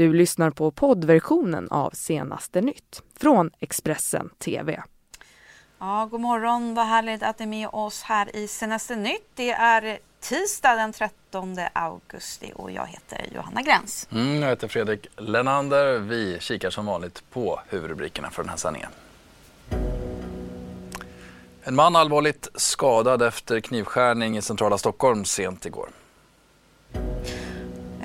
Du lyssnar på poddversionen av Senaste nytt från Expressen TV. Ja, god morgon, vad härligt att ni är med oss här i Senaste nytt. Det är tisdag den 13 augusti och jag heter Johanna Gräns. Mm, jag heter Fredrik Lenander. Vi kikar som vanligt på huvudrubrikerna för den här sändningen. En man allvarligt skadad efter knivskärning i centrala Stockholm sent igår.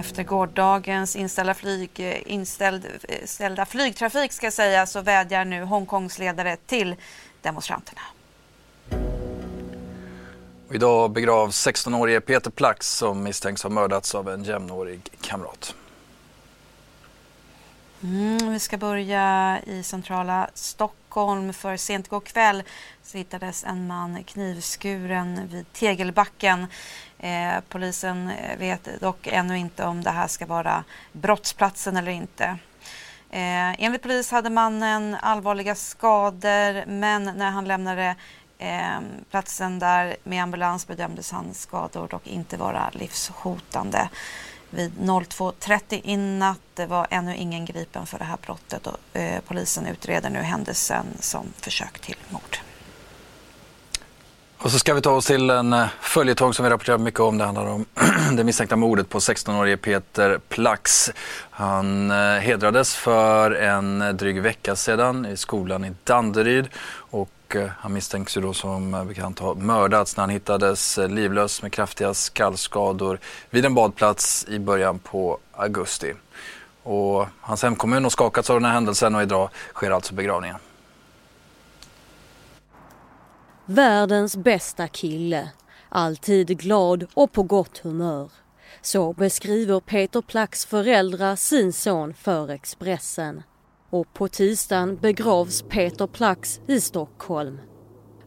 Efter gårdagens inställda, flyg, inställd, inställda flygtrafik ska säga, så vädjar nu Hongkongs ledare till demonstranterna. Och idag begravs 16-årige Peter Plax som misstänks ha mördats av en jämnårig kamrat. Mm, vi ska börja i centrala Stockholm för sent igår kväll så hittades en man knivskuren vid Tegelbacken. Eh, polisen eh, vet dock ännu inte om det här ska vara brottsplatsen eller inte. Eh, enligt polis hade mannen allvarliga skador men när han lämnade eh, platsen där med ambulans bedömdes hans skador dock inte vara livshotande vid 02.30 i natt. Det var ännu ingen gripen för det här brottet och eh, polisen utreder nu händelsen som försök till mord. Och så ska vi ta oss till en eh, följetong som vi rapporterar mycket om. Det handlar om det misstänkta mordet på 16-årige Peter Plax. Han eh, hedrades för en dryg vecka sedan i skolan i Danderyd och och eh, han misstänks ju då som eh, bekant ha mördats när han hittades eh, livlös med kraftiga skallskador vid en badplats i början på augusti. Och hans hemkommun har skakats av den här händelsen och idag sker alltså begravningen. Världens bästa kille. Alltid glad och på gott humör. Så beskriver Peter Plax föräldrar sin son för Expressen. Och på tisdagen begravs Peter Plax i Stockholm.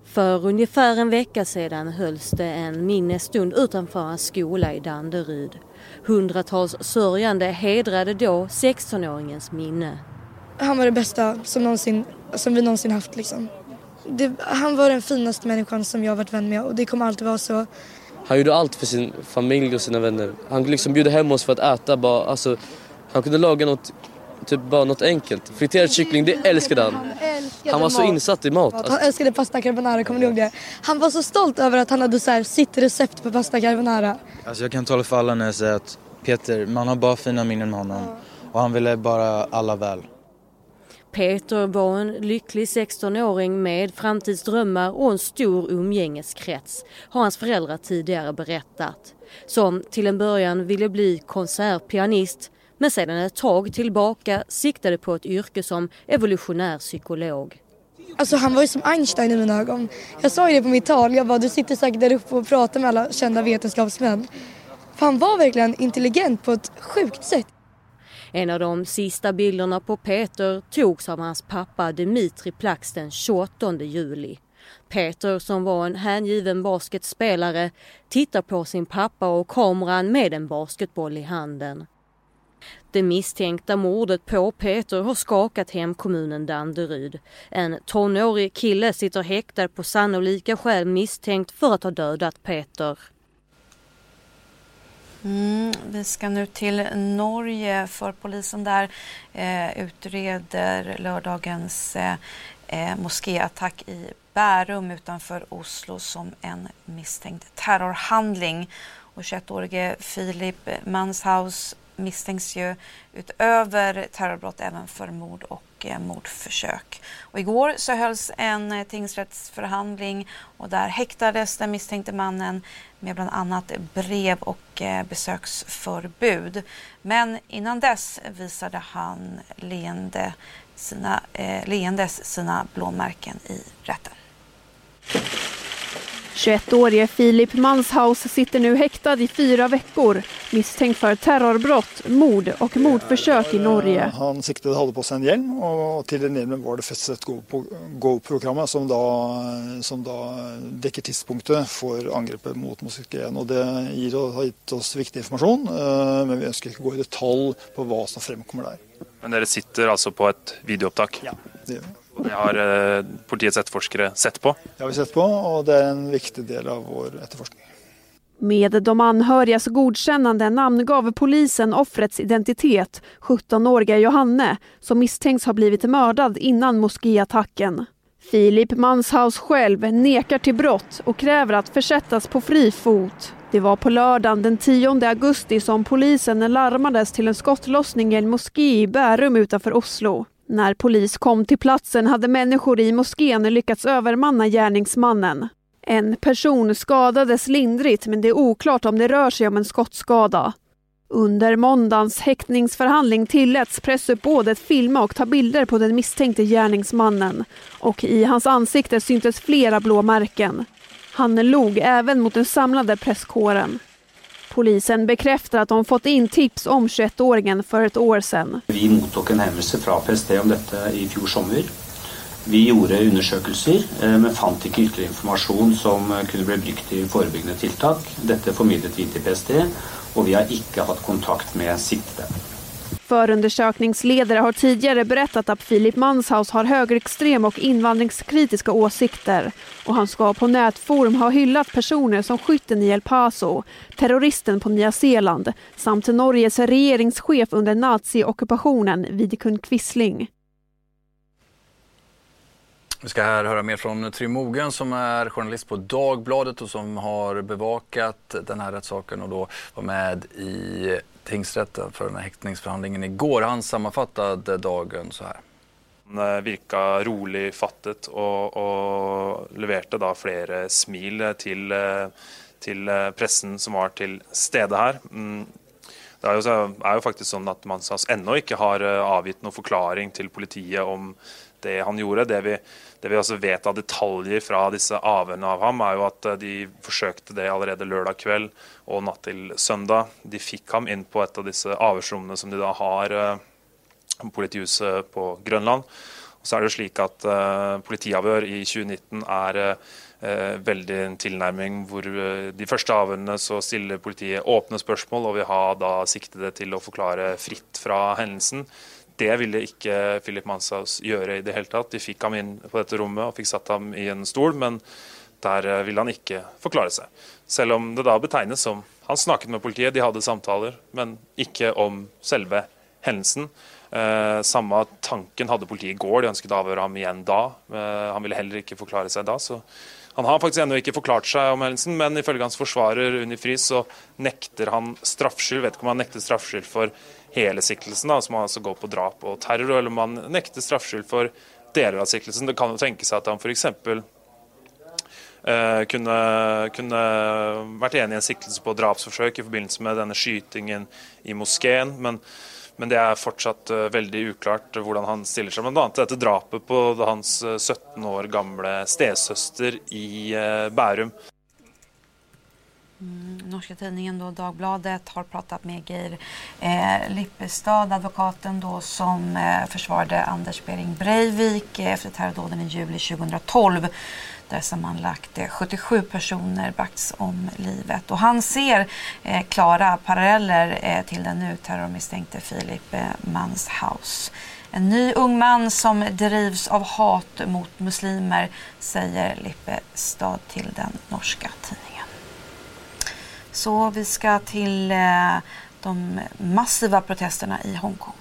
För ungefär en vecka sedan hölls det en minnesstund utanför hans skola i Danderyd. Hundratals sörjande hedrade då 16-åringens minne. Han var det bästa som, någonsin, som vi någonsin haft liksom det, han var den finaste människan som jag varit vän med och det kommer alltid vara så. Han gjorde allt för sin familj och sina vänner. Han liksom bjöd hem oss för att äta. Bara, alltså, han kunde laga något, typ bara något enkelt. Friterad kyckling, det älskade han. Han, han var så insatt i mat. Alltså. Han älskade pasta carbonara, kommer du ihåg det? Han var så stolt över att han hade så här, sitt recept på pasta carbonara. Alltså jag kan tala för alla när jag säger att Peter, man har bara fina minnen med honom. Och han ville bara alla väl. Peter var en lycklig 16-åring med framtidsdrömmar och en stor umgängeskrets, har hans föräldrar tidigare berättat. Som till en början ville bli konsertpianist men sedan ett tag tillbaka siktade på ett yrke som evolutionär psykolog. Alltså han var ju som Einstein i mina ögon. Jag sa ju det på mitt tal, jag bara du sitter säkert där uppe och pratar med alla kända vetenskapsmän. För han var verkligen intelligent på ett sjukt sätt. En av de sista bilderna på Peter togs av hans pappa Dimitri Plax den 28 juli. Peter som var en hängiven basketspelare tittar på sin pappa och kameran med en basketboll i handen. Det misstänkta mordet på Peter har skakat hemkommunen Danderyd. En tonårig kille sitter häktad på sannolika skäl misstänkt för att ha dödat Peter. Mm, vi ska nu till Norge för polisen där eh, utreder lördagens eh, eh moskéattack i Bärum utanför Oslo som en misstänkt terrorhandling. Och 21-årige Filip Manshaus misstänks ju utöver terrorbrott även för mord och eh, mordförsök. Och igår så hölls en eh, tingsrättsförhandling och där häktades den misstänkte mannen med bland annat brev och eh, besöksförbud. Men innan dess visade han leende sina, eh, leendes sina blåmärken i rätten. 21-årige Filip Manshaus sitter nu häktad i fyra veckor misstänkt för terrorbrott, mord och mordförsök i Norge. Han siktade hade på sig en hjälm och till den hjälmen var det fästet GoPro-kamera som då, som då täcker tidpunkten för angreppet mot moskén. Och det ger, har gett oss viktig information, eh, men vi önskar inte gå i detalj på vad som framkommer där. Men dere sitter alltså på ett videoupptak? Ja, det gör vi. Det har eh, politiets etterforskere sett på? Det har vi sett på, och det är en viktig del av vår etterforskning. Med de anhörigas godkännande namngav polisen offrets identitet, 17-åriga Johanne, som misstänks ha blivit mördad innan moskéattacken. Filip Manshaus själv nekar till brott och kräver att försättas på fri fot. Det var på lördagen den 10 augusti som polisen larmades till en skottlossning i en moské i Bärum utanför Oslo. När polis kom till platsen hade människor i moskén lyckats övermanna gärningsmannen. En person skadades lindrigt men det är oklart om det rör sig om en skottskada. Under måndagens häktningsförhandling tilläts pressuppbådet filma och ta bilder på den misstänkte gärningsmannen och i hans ansikte syntes flera blåmärken. Han log även mot den samlade presskåren. Polisen bekräftar att de fått in tips om 21-åringen för ett år sedan. Vi mottog en hemmelse från PST om detta i fjol sommar. Vi gjorde undersökelser eh, men fann inte ytterligare information som eh, kunde bli brukt i förebyggande tilltag. Detta förmedlade vi till PST och vi har inte haft kontakt med siktade. Förundersökningsledare har tidigare berättat att Filip Manshaus har högerextrema och invandringskritiska åsikter och han ska på nätforum ha hyllat personer som skytten i El Paso, terroristen på Nya Zeeland samt Norges regeringschef under naziockupationen Vidkun Quisling. Vi ska här höra mer från Trym som är journalist på Dagbladet och som har bevakat den här rättssaken och då var med i tingsrätten för den här häktningsförhandlingen igår. Han sammanfattade dagen så här. Han eh, virka rolig fattet och, och levererade då flera smil till, eh, till eh, pressen som var till stede här. Mm. Det är ju, är ju faktiskt så att man ännu inte har avgitt någon förklaring till politiet om det han gjorde. Det vi, det vi også vet av detaljer fra disse avhørene av ham, er jo at eh, de forsøkte det allerede lørdag kveld og natt til søndag. De fikk ham inn på et av disse avhørsrommene som de da har eh, på politihuset på Grønland. Og så er det jo slik at uh, Politiavhør i 2019 er uh, veldig en tilnærming hvor uh, de første avhørene så stiller politiet åpne spørsmål og vil ha da siktede til å forklare fritt fra hendelsen. Det ville ikke Philip Manshaus gjøre i det hele tatt. De fikk ham inn på dette rommet og fikk satt ham i en stol, men der eh, ville han ikke forklare seg. Selv om det da betegnes som han snakket med politiet, de hadde samtaler, men ikke om selve hendelsen. Eh, samme tanken hadde politiet i går, de ønsket å avhøre ham igjen da. Eh, han ville heller ikke forklare seg da. så han har faktisk ennå ikke forklart seg om hendelsen, men ifølge hans forsvarer Unni så nekter han straffskyld. Vet ikke om han nekter straffskyld for hele siktelsen, da, som altså går på drap og terror, eller om han nekter straffskyld for deler av siktelsen. Det kan jo tenke seg at han f.eks. Uh, eh, kunne, kunne, vært enig i en siktelse på drapsforsøk i forbindelse med denne skytingen i moskeen. Men, men det er fortsatt eh, veldig uklart hvordan han stiller seg. Bl.a. dette drapet på hans eh, 17 år gamle stesøster i eh, Bærum. Mm, Norska tidningen då, Dagbladet har pratat med Geir eh, Lippestad, advokaten då som eh, försvarade Anders Behring Breivik eh, efter terrordåden i juli 2012 där sammanlagt 77 eh, personer bragts om livet. Och han ser eh, klara paralleller eh, till den nu terrormisstänkte Filip eh, Manshaus. En ny ung man som drivs av hat mot muslimer, säger Lippe Stad till den norska tidningen. Så vi ska till eh, de massiva protesterna i Hongkong.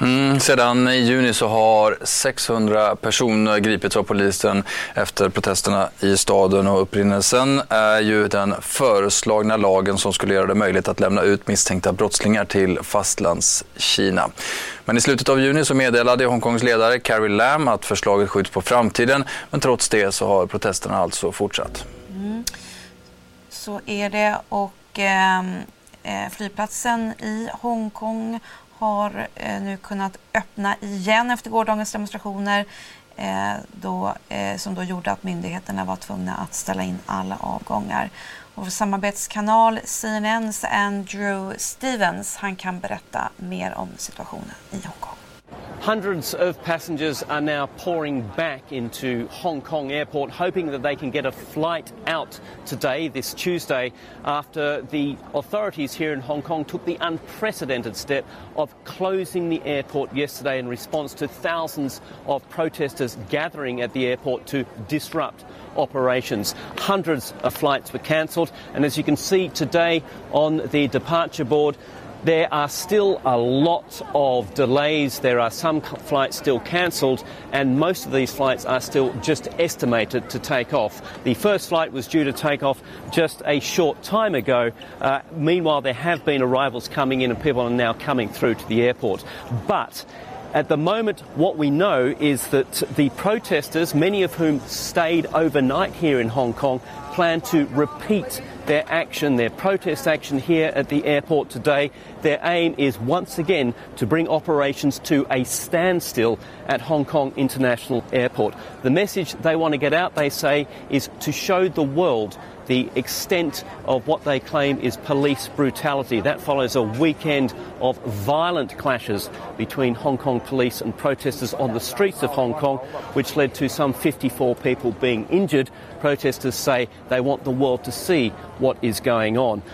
Mm, sedan i juni så har 600 personer gripits av polisen efter protesterna i staden och upprinnelsen är ju den föreslagna lagen som skulle göra det möjligt att lämna ut misstänkta brottslingar till fastlandskina. Men i slutet av juni så meddelade Hongkongs ledare Carrie Lam att förslaget skjuts på framtiden men trots det så har protesterna alltså fortsatt. Mm. Så är det och ehm, eh, flygplatsen i Hongkong har eh, nu kunnat öppna igen efter gårdagens demonstrationer eh, då, eh, som då gjorde att myndigheterna var tvungna att ställa in alla avgångar. Och vår samarbetskanal CNNs Andrew Stevens han kan berätta mer om situationen i Hongkong. Hundreds of passengers are now pouring back into Hong Kong airport, hoping that they can get a flight out today, this Tuesday, after the authorities here in Hong Kong took the unprecedented step of closing the airport yesterday in response to thousands of protesters gathering at the airport to disrupt operations. Hundreds of flights were cancelled, and as you can see today on the departure board, there are still a lot of delays. There are some flights still cancelled, and most of these flights are still just estimated to take off. The first flight was due to take off just a short time ago. Uh, meanwhile, there have been arrivals coming in, and people are now coming through to the airport. But at the moment, what we know is that the protesters, many of whom stayed overnight here in Hong Kong, plan to repeat their action, their protest action here at the airport today. Their aim is once again to bring operations to a standstill at Hong Kong International Airport. The message they want to get out, they say, is to show the world the extent of what they claim is police brutality. That follows a weekend of violent clashes between Hong Kong police and protesters on the streets of Hong Kong, which led to some 54 people being injured. Protesters say they want the world to see what is going on.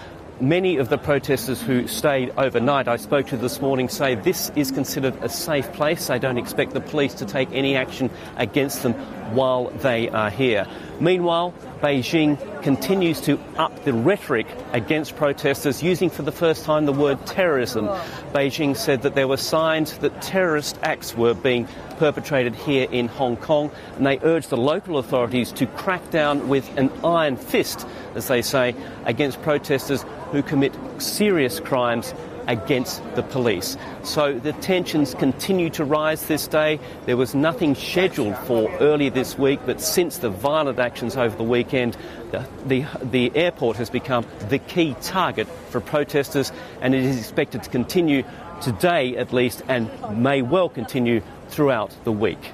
Many of the protesters who stayed overnight I spoke to this morning say this is considered a safe place. They don't expect the police to take any action against them while they are here. Meanwhile, Beijing continues to up the rhetoric against protesters, using for the first time the word terrorism. Beijing said that there were signs that terrorist acts were being perpetrated here in Hong Kong, and they urged the local authorities to crack down with an iron fist, as they say, against protesters who commit serious crimes against the police. So the tensions continue to rise this day. There was nothing scheduled for earlier this week, but since the violent actions over the weekend, the, the, the airport has become the key target for protesters, and it is expected to continue today at least and may well continue throughout the week.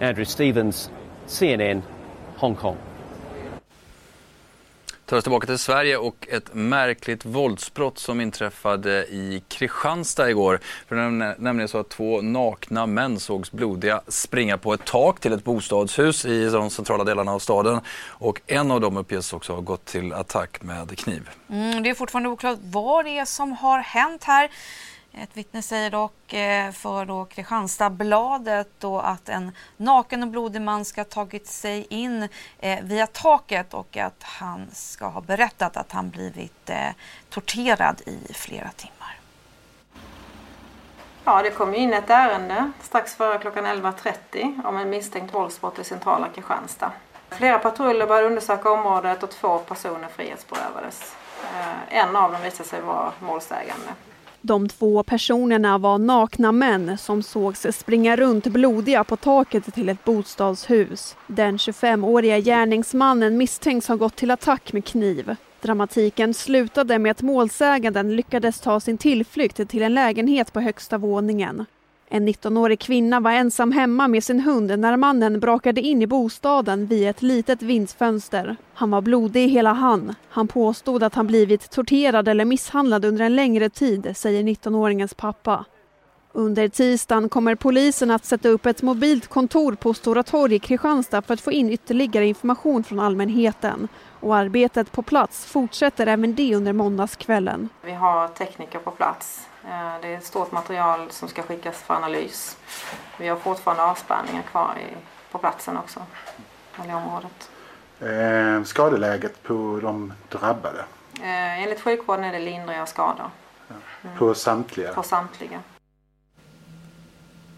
Andrew Stevens, CNN, Hong Kong. Tar oss tillbaka till Sverige och ett märkligt våldsbrott som inträffade i Kristianstad igår. För det är nämligen så att två nakna män sågs blodiga springa på ett tak till ett bostadshus i de centrala delarna av staden. Och en av dem uppges också ha gått till attack med kniv. Mm, det är fortfarande oklart vad det är som har hänt här. Ett vittne säger dock eh, för då Kristianstadsbladet då att en naken och blodig man ska ha tagit sig in eh, via taket och att han ska ha berättat att han blivit eh, torterad i flera timmar. Ja, det kom in ett ärende strax före klockan 11.30 om en misstänkt våldsbrott i centrala Kristianstad. Flera patruller började undersöka området och två personer frihetsberövades. En av dem visade sig vara målsägande. De två personerna var nakna män som sågs springa runt blodiga på taket till ett bostadshus. Den 25-åriga gärningsmannen misstänks ha gått till attack med kniv. Dramatiken slutade med att målsäganden lyckades ta sin tillflykt till en lägenhet på högsta våningen. En 19-årig kvinna var ensam hemma med sin hund när mannen brakade in i bostaden via ett litet vindsfönster. Han var blodig hela han. Han påstod att han blivit torterad eller misshandlad under en längre tid, säger 19-åringens pappa. Under tisdagen kommer polisen att sätta upp ett mobilt kontor på Stora torg i Kristianstad för att få in ytterligare information från allmänheten. Och arbetet på plats fortsätter även det under måndagskvällen. Vi har tekniker på plats. Eh, det är ett stort material som ska skickas för analys. Vi har fortfarande avspärrningar kvar i, på platsen också, i området. Eh, skadeläget på de drabbade? Eh, enligt sjukvården är det lindriga skador. Mm. På samtliga? På samtliga.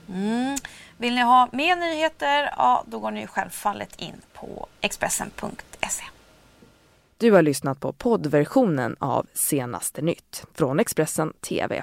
Mm. Vill ni ha mer nyheter, ja, då går ni självfallet in på Expressen.se. Du har lyssnat på poddversionen av Senaste nytt från Expressen TV.